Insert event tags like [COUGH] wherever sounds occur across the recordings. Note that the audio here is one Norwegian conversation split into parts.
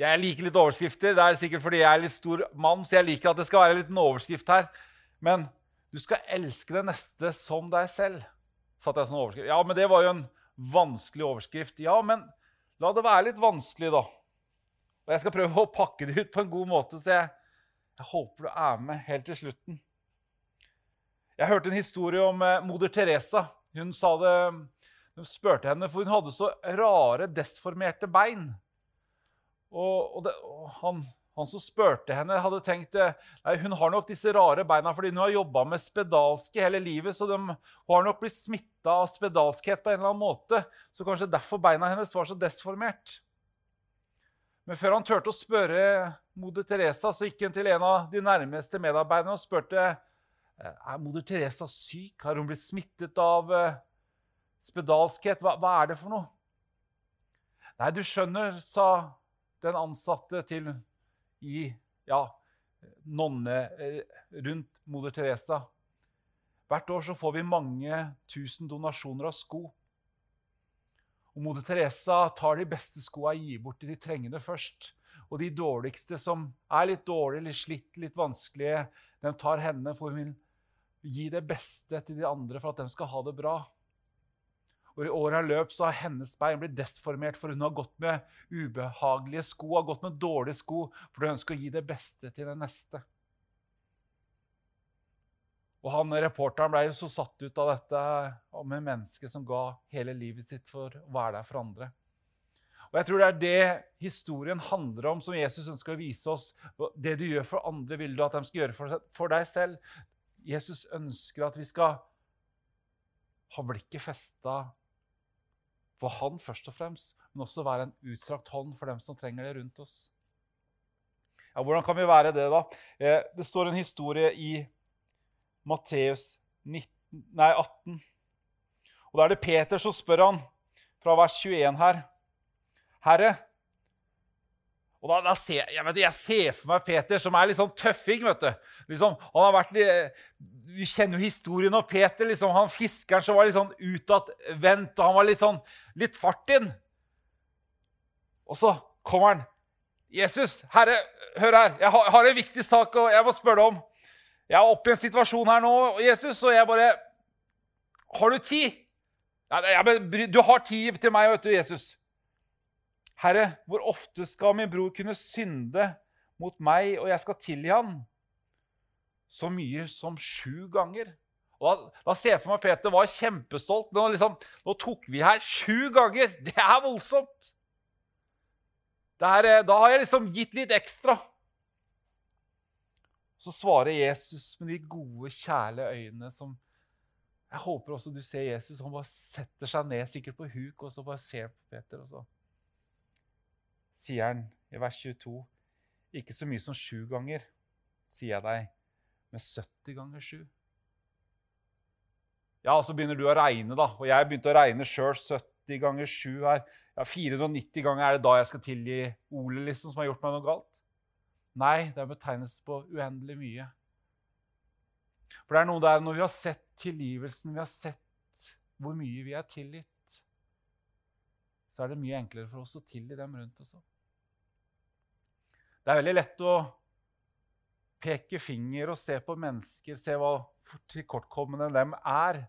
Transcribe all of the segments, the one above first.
Jeg liker litt overskrifter. Det er sikkert fordi jeg er litt stor mann, så jeg liker at det skal være en liten overskrift her. Men du skal elske det neste som deg selv. Satt jeg som overskrift. Ja, men det var jo en vanskelig overskrift. Ja, men la det være litt vanskelig, da. Og jeg skal prøve å pakke det ut på en god måte, så jeg, jeg håper du er med helt til slutten. Jeg hørte en historie om eh, moder Teresa. Hun sa det, spurte henne, for hun hadde så rare, desformerte bein. Og, og, det, og han, han, som spurte henne, hadde tenkt eh, nei, hun har nok disse rare beina fordi hun har jobba med spedalske hele livet. Så de, hun har nok blitt smitta av spedalskhet på en eller annen måte. Så kanskje derfor beina hennes var så desformert. Men før han turte å spørre moder Teresa, så gikk han til en av de nærmeste medarbeiderne og spurte «Eh, er moder Teresa syk. Har hun blitt smittet av eh, spedalskhet? Hva, hva er det for noe? Nei, du skjønner, sa den ansatte til i ja, nonne eh, rundt moder Teresa. Hvert år så får vi mange tusen donasjoner av sko. Og Moder Teresa tar de beste skoa og gir bort til de trengende først. Og de dårligste, som er litt dårlige, litt slitt, litt vanskelige, de tar henne for hun vil gi det beste til de andre for at de skal ha det bra. Og I åra løp så har hennes bein blitt desformert, for hun har gått med ubehagelige sko, har gått med dårlige sko, for hun ønsker å gi det beste til den neste. Og han, Reporteren ble jo så satt ut av dette om en menneske som ga hele livet sitt for å være der for andre. Og Jeg tror det er det historien handler om, som Jesus ønsker å vise oss. Det du gjør for andre, vil du at de skal gjøre for deg selv. Jesus ønsker at vi skal ha blikket festa på han først og fremst, men også være en utstrakt hånd for dem som trenger det rundt oss. Ja, Hvordan kan vi være det, da? Eh, det står en historie i Matteus 18. Og Da er det Peter som spør han fra vers 21 her. Herre og da, da ser, jeg, vet, jeg, ser for meg Peter som er litt sånn tøffing. vet du. Liksom, han har vært litt, Vi kjenner jo historien om Peter. Liksom, han Fiskeren som var litt sånn utadvendt, han var litt sånn litt fart inn. Og så kommer han. 'Jesus, Herre, hør her. Jeg har, har en viktig sak og jeg må spørre deg om.' 'Jeg er oppe i en situasjon her nå, Jesus, og jeg bare Har du tid?' Ja, jeg, 'Du har tid til meg, vet du, Jesus.' Herre, hvor ofte skal min bror kunne synde mot meg, og jeg skal tilgi han? Så mye som sju ganger. Og da, da ser jeg for meg Peter var kjempestolt. Nå, liksom, nå tok vi her sju ganger! [LAUGHS] Det er voldsomt! Er, eh, da har jeg liksom gitt litt ekstra. Så svarer Jesus med de gode, kjærlige øynene som Jeg håper også du ser Jesus. Han bare setter seg ned, sikkert på huk, og så bare ser Peter. og så sier han i vers 22. Ikke så mye som sju ganger, sier jeg deg, men 70 ganger sju. Ja, så begynner du å regne, da. Og jeg begynte å regne sjøl. 70 ganger 7 her. Ja, 490 ganger er det da jeg skal tilgi Ole, liksom, som har gjort meg noe galt? Nei, det er betegnelse på uendelig mye. For det er noe der når vi har sett tilgivelsen, vi har sett hvor mye vi er tilgitt, så er det mye enklere for oss å tilgi dem rundt oss òg. Det er veldig lett å peke finger og se på mennesker, se hva tilkortkommende dem er.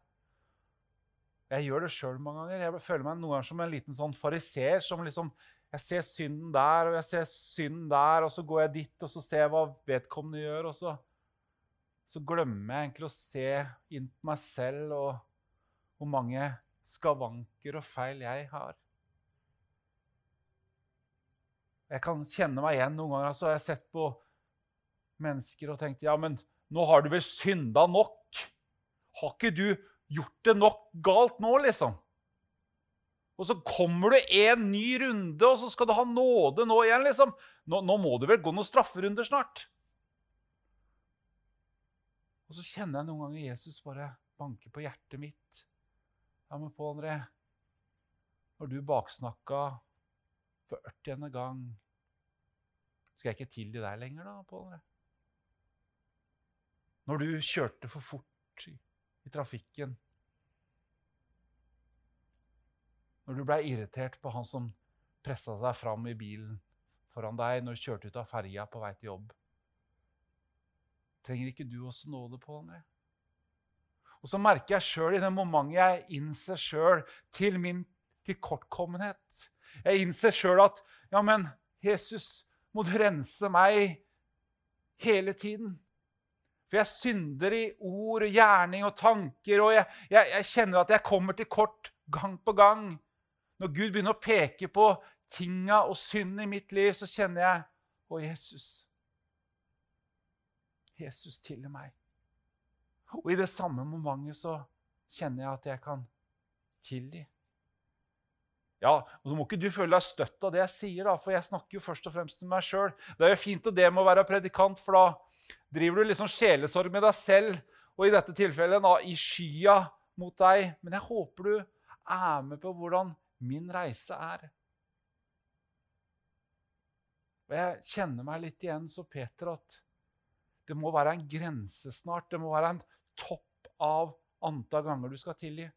Jeg gjør det sjøl mange ganger. Jeg føler meg noen ganger som en liten sånn fariser. som liksom, Jeg ser synden der, og jeg ser synden der, og så går jeg dit og så ser jeg hva vedkommende gjør. Og så, så glemmer jeg egentlig å se inn på meg selv og hvor mange skavanker og feil jeg har. Jeg kan kjenne meg igjen. Noen ganger så har jeg sett på mennesker og tenkt ja, men nå har du vel synda nok? Har ikke du gjort det nok galt nå, liksom? Og så kommer du en ny runde, og så skal du ha nåde nå igjen. liksom. Nå, nå må det vel gå noen strafferunder snart? Og så kjenner jeg noen ganger Jesus bare banke på hjertet mitt. Ja, men Pål André, når du baksnakka for 80. gang, skal jeg ikke tilgi deg lenger, da, Pål Når du kjørte for fort i trafikken, når du blei irritert på han som pressa deg fram i bilen foran deg når du kjørte ut av ferja på vei til jobb. Trenger ikke du også nåde Pål André? Og så merker jeg sjøl i det momentet jeg innser sjøl til min tilkortkommenhet Jeg innser sjøl at ja, men Jesus, må du rense meg hele tiden? For jeg synder i ord, og gjerning og tanker, og jeg, jeg, jeg kjenner at jeg kommer til kort gang på gang. Når Gud begynner å peke på tinga og synden i mitt liv, så kjenner jeg Å, Jesus. Jesus tilgi meg. Og i det samme momentet så kjenner jeg at jeg kan tilgi. Ja, og så må ikke du føle deg støtt av det jeg sier, da, for jeg snakker jo først og fremst til meg sjøl. Det er jo fint det med å være predikant, for da driver du liksom sjelesorg med deg selv, og i dette tilfellet da, i skya mot deg. Men jeg håper du er med på hvordan min reise er. Og Jeg kjenner meg litt igjen så Peter at det må være en grense snart. Det må være en topp av antall ganger du skal tilgi.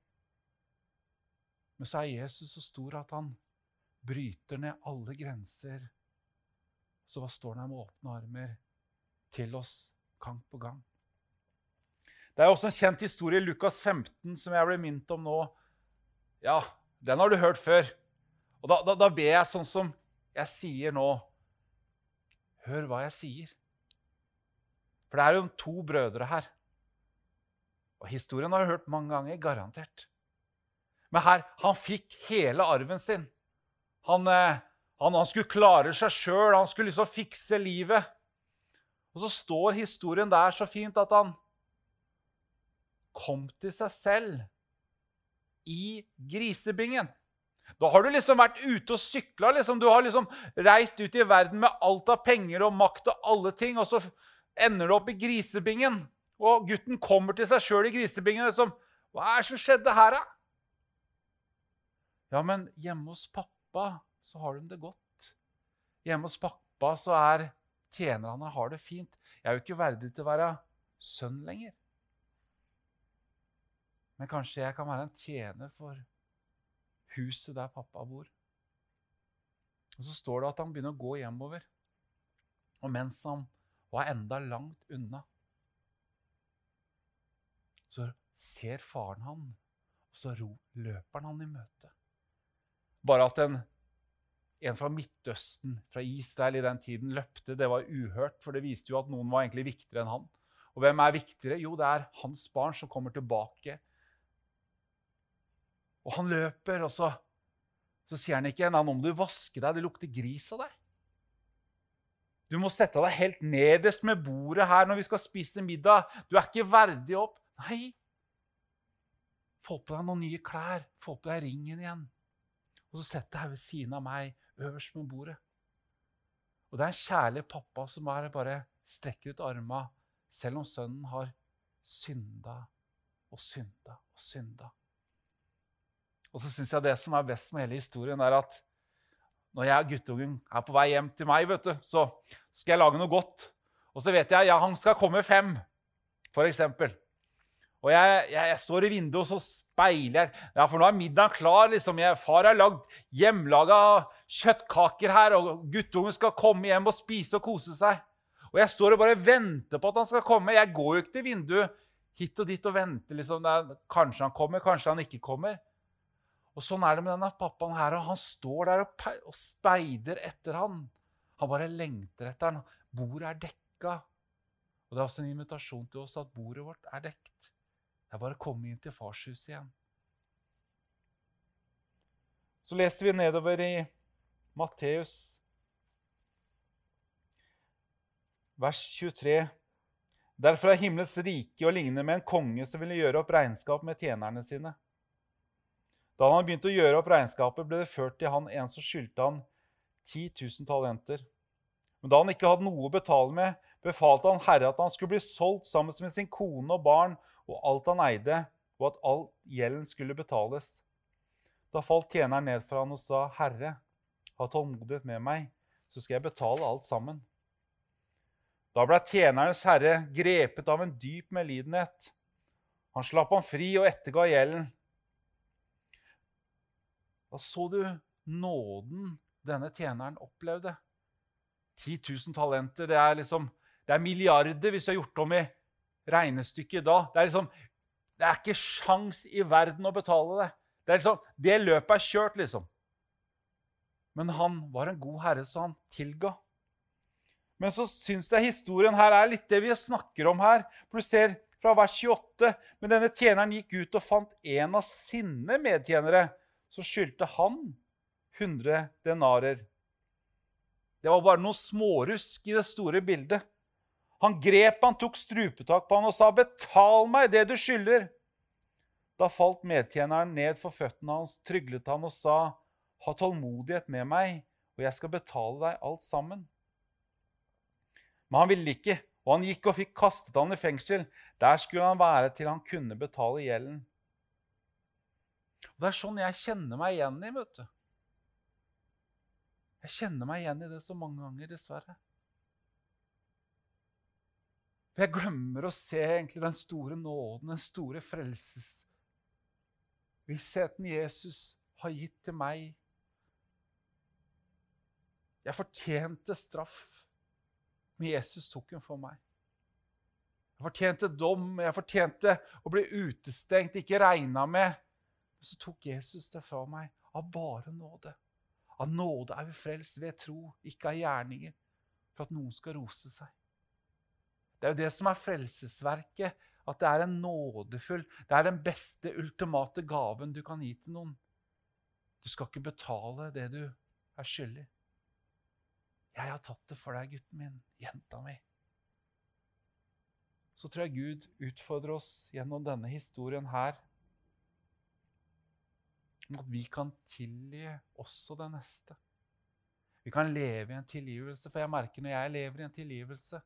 Men så er Jesus så stor at han bryter ned alle grenser. Så hva står han her med åpne armer til oss gang på gang? Det er også en kjent historie i Lukas 15 som jeg ble minnet om nå. Ja, den har du hørt før. Og da, da, da ber jeg sånn som jeg sier nå. Hør hva jeg sier. For det er jo to brødre her. Og historien har jeg hørt mange ganger, garantert. Men her, han fikk hele arven sin. Han, eh, han, han skulle klare seg sjøl, han skulle liksom fikse livet. Og så står historien der så fint at han kom til seg selv i grisebingen. Da har du liksom vært ute og sykla. Liksom. Du har liksom reist ut i verden med alt av penger og makt og alle ting, og så ender du opp i grisebingen. Og gutten kommer til seg sjøl i grisebingen. Liksom, Hva er det som skjedde her, da? Ja, men hjemme hos pappa så har de det godt. Hjemme hos pappa så er tjenerne har det fint. Jeg er jo ikke verdig til å være sønn lenger. Men kanskje jeg kan være en tjener for huset der pappa bor. Og Så står det at han begynner å gå hjemover. Og mens han var enda langt unna, så ser faren han, og så løper han han i møte. Bare at en, en fra Midtøsten, fra Israel i den tiden, løpte, det var uhørt, for det viste jo at noen var egentlig viktigere enn han. Og hvem er viktigere? Jo, det er hans barn som kommer tilbake og han løper, og så, så sier han ikke Nei, nå må du vaske deg, det lukter gris av deg. Du må sette deg helt nederst med bordet her når vi skal spise middag. Du er ikke verdig opp. Nei. Få på deg noen nye klær. Få på deg ringen igjen. Og så setter her ved siden av meg, øverst ved bordet. Og det er en kjærlig pappa som bare, strekker ut arma, selv om sønnen har synda og synda og synda. Og så syns jeg det som er best med hele historien, er at når jeg og guttungen er på vei hjem til meg, vet du, så skal jeg lage noe godt. Og så vet jeg ja, han skal komme fem, f.eks. Og jeg, jeg, jeg, står i vinduet, og så speiler jeg. Ja, for nå er middagen klar. liksom. Jeg, far har lagd hjemmelaga kjøttkaker her, og guttungen skal komme hjem og spise og kose seg. Og jeg står og bare venter på at han skal komme. Jeg går jo ikke til vinduet hit og dit og venter. liksom. Kanskje han kommer, kanskje han ikke kommer. Og Sånn er det med denne pappaen her. og Han står der og, og speider etter han. Han bare lengter etter han. Bordet er dekka. Og Det er også en invitasjon til oss at bordet vårt er dekt. Det er bare å komme inn til farshuset igjen. Så leser vi nedover i Matteus vers 23. Derfor er himmelens rike å ligne med en konge som ville gjøre opp regnskap med tjenerne sine. Da han begynte å gjøre opp regnskapet, ble det ført til han en som skyldte han 10 000 talenter. Men da han ikke hadde noe å betale med, befalte han Herre at han skulle bli solgt sammen med sin kone og barn og alt han eide, og at all gjelden skulle betales. Da falt tjeneren ned for han og sa, 'Herre, ha tålmodighet med meg, så skal jeg betale alt sammen.' Da ble tjenerens herre grepet av en dyp medlidenhet. Han slapp ham fri og etterga gjelden. Da så du nåden denne tjeneren opplevde. 10 000 talenter, det er liksom det er milliarder hvis du har gjort om i regnestykket da. Det er, liksom, det er ikke sjans i verden å betale det. Det, er liksom, det løpet er kjørt, liksom. Men han var en god herre, så han tilga. Men så syns jeg historien her er litt det vi snakker om her. For du ser fra vers 28. Men denne tjeneren gikk ut og fant en av sine medtjenere. Så skyldte han 100 denarer. Det var bare noe smårusk i det store bildet. Han grep han, tok strupetak på han og sa, 'Betal meg det du skylder.' Da falt medtjeneren ned for føttene hans, tryglet han og sa, 'Ha tålmodighet med meg, og jeg skal betale deg alt sammen.' Men han ville ikke, og han gikk og fikk kastet han i fengsel. Der skulle han være til han kunne betale gjelden. Og Det er sånn jeg kjenner meg igjen i. vet du. Jeg kjenner meg igjen i det så mange ganger, dessverre. For jeg glemmer å se egentlig den store nåden, den store frelsesvissheten Jesus har gitt til meg. Jeg fortjente straff, men Jesus tok den for meg. Jeg fortjente dom, jeg fortjente å bli utestengt, ikke regna med. Men så tok Jesus det fra meg av bare nåde. Av nåde er vi frelst ved tro, ikke av gjerninger, for at noen skal rose seg. Det er jo det som er frelsesverket. At det er en nådefull Det er den beste, ultimate gaven du kan gi til noen. Du skal ikke betale det du er skyldig. Jeg har tatt det for deg, gutten min, jenta mi. Så tror jeg Gud utfordrer oss gjennom denne historien her om at vi kan tilgi også det neste. Vi kan leve i en tilgivelse, for jeg merker når jeg lever i en tilgivelse,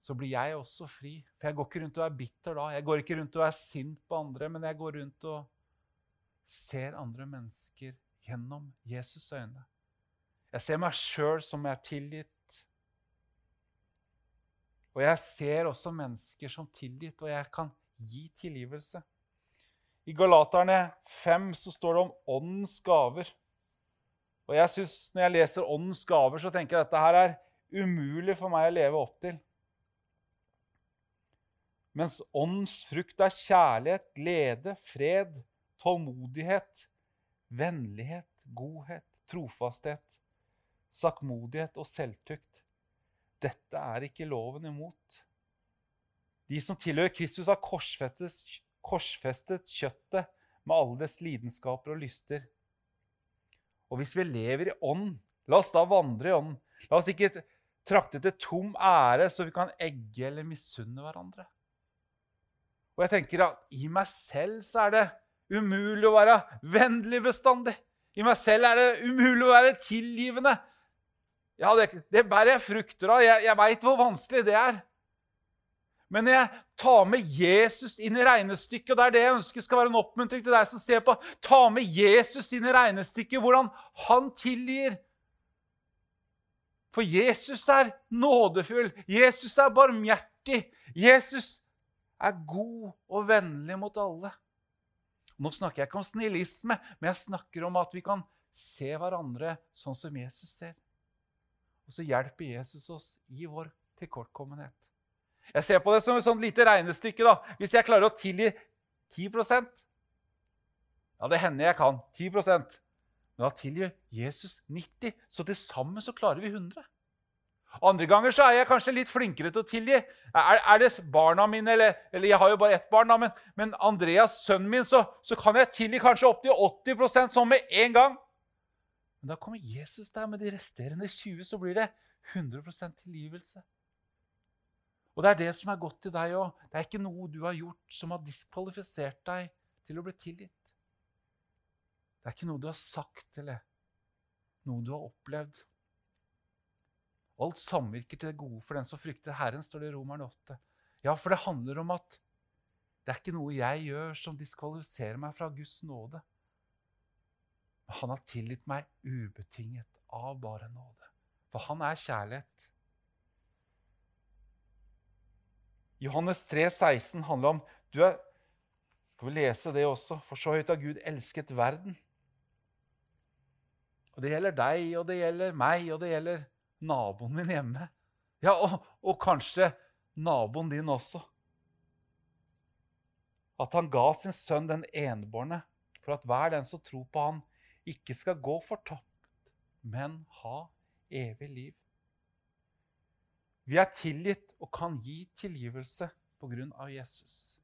så blir jeg også fri. For jeg går ikke rundt og er bitter da. Jeg går ikke rundt og er sint på andre, men jeg går rundt og ser andre mennesker gjennom Jesus' øyne. Jeg ser meg sjøl som jeg er tilgitt. Og jeg ser også mennesker som tilgitt, og jeg kan gi tilgivelse. I Galaterne 5 så står det om åndens gaver. Og jeg synes, Når jeg leser åndens gaver, så tenker jeg at dette her er umulig for meg å leve opp til. Mens åndens frukt er kjærlighet, glede, fred, tålmodighet, vennlighet, godhet, trofasthet, sakkmodighet og selvtukt. Dette er ikke loven imot. De som tilhører Kristus, har korsfestet, korsfestet kjøttet med alle dets lidenskaper og lyster. Og hvis vi lever i ånd, la oss da vandre i ånd. La oss ikke trakte til tom ære så vi kan egge eller misunne hverandre. Og jeg tenker at i meg selv så er det umulig å være vennlig bestandig. I meg selv er det umulig å være tilgivende. Ja, Det, det bærer jeg frukter av. Jeg, jeg veit hvor vanskelig det er. Men når jeg tar med Jesus inn i regnestykket, og det er det jeg ønsker skal være en oppmuntring til deg som ser på, ta med Jesus inn i regnestykket, hvordan han tilgir. For Jesus er nådefull. Jesus er barmhjertig. Jesus er god og vennlig mot alle. Nå snakker jeg ikke om snillisme, men jeg snakker om at vi kan se hverandre sånn som Jesus ser. Og så hjelper Jesus oss i vår tilkortkommenhet. Jeg ser på det som et sånt lite regnestykke. da. Hvis jeg klarer å tilgi 10% Ja, det hender jeg kan. 10% Men da tilgir Jesus 90 så til sammen så klarer vi 100 andre ganger så er jeg kanskje litt flinkere til å tilgi. Er, er det barna mine, eller, eller, jeg har jo bare ett barn, da, men, men Andreas, sønnen min, så, så, kan jeg tilgi kanskje opptil 80% sånn med en gang. Men da kommer Jesus der med de resterende 20, så blir det 100% tilgivelse. Og det er det som er godt til deg òg. Det er ikke noe du har gjort som har diskvalifisert deg til å bli tilgitt. Det er ikke noe du har sagt eller noe du har opplevd. Alt samvirker til det gode for den som frykter Herren, står det i Romeren 8. Ja, for det handler om at det er ikke noe jeg gjør som diskvalifiserer meg fra Guds nåde. Men han har tilgitt meg ubetinget av bare nåde. For han er kjærlighet. Johannes 3, 16 handler om du er, Skal vi lese det også? For så høyt har Gud elsket verden. Og Det gjelder deg, og det gjelder meg, og det gjelder naboen min hjemme. Ja, og, og kanskje naboen din også. At han ga sin sønn den enbårne, for at hver den som tror på han, ikke skal gå fortapt, men ha evig liv. Vi er tilgitt og kan gi tilgivelse på grunn av Jesus.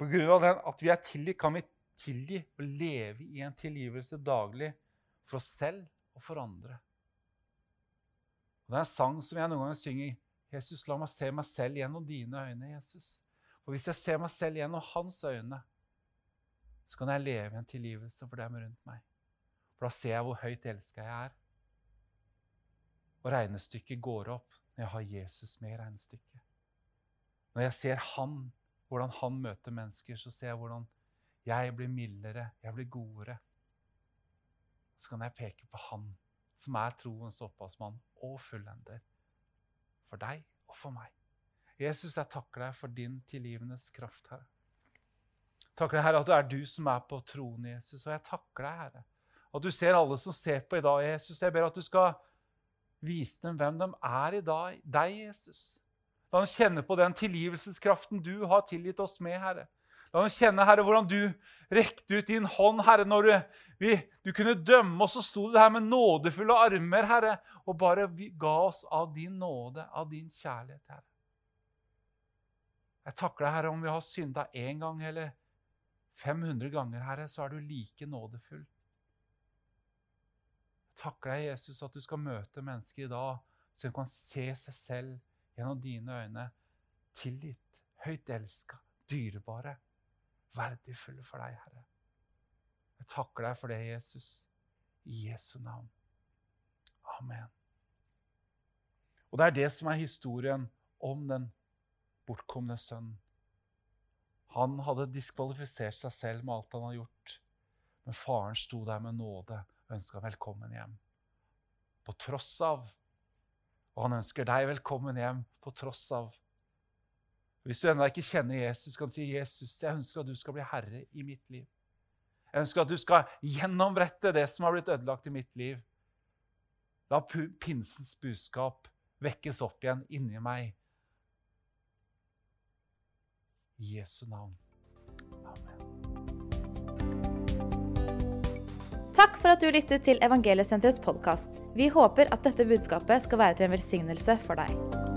På grunn av den at vi er tilgitt, kan vi tilgi og leve i en tilgivelse daglig for oss selv og for andre. Og Det er en sang som jeg noen ganger synger. Jesus, la meg se meg selv gjennom dine øyne, Jesus. For hvis jeg ser meg selv gjennom hans øyne, så kan jeg leve i en tilgivelse for dem rundt meg. For da ser jeg hvor høyt elska jeg er. Og regnestykket går opp når jeg har Jesus med i regnestykket. Når jeg ser han, hvordan han møter mennesker, så ser jeg hvordan jeg blir mildere, jeg blir godere. Så kan jeg peke på han som er troens opphavsmann og fullender. For deg og for meg. Jesus, jeg takker deg for din tilgivendes kraft, Herre. Takker deg, Herre, at det er du som er på tronen, Jesus. Og jeg takker deg, Herre, at du ser alle som ser på i dag, Jesus. Jeg ber at du skal Vise dem hvem de er i dag, deg, Jesus. La dem kjenne på den tilgivelseskraften du har tilgitt oss med, Herre. La dem kjenne, Herre, hvordan du rekte ut din hånd, Herre, når du, vi, du kunne dømme oss. Så sto du her med nådefulle armer, Herre, og bare ga oss av din nåde, av din kjærlighet, Herre. Jeg takker deg, Herre, om vi har synda én gang eller 500 ganger, Herre, så er du like nådefull takker deg, Jesus, at du skal møte mennesker i dag de kan se seg selv gjennom dine øyne. Tilgitt, høyt elska, dyrebare, verdifulle for deg, Herre. Jeg takker deg for det, Jesus. I Jesu navn. Amen. Og det er det som er historien om den bortkomne sønnen. Han hadde diskvalifisert seg selv med alt han hadde gjort. Men faren sto der med nåde og ønska velkommen hjem. På tross av. Og han ønsker deg velkommen hjem på tross av. Hvis du ennå ikke kjenner Jesus, kan du si, 'Jesus, jeg ønsker at du skal bli herre i mitt liv.' Jeg ønsker at du skal gjennombrette det som har blitt ødelagt i mitt liv. La pinsens budskap vekkes opp igjen inni meg. I Jesu navn. Amen. Takk for at du lyttet til Evangeliesenterets podkast. Vi håper at dette budskapet skal være til en velsignelse for deg.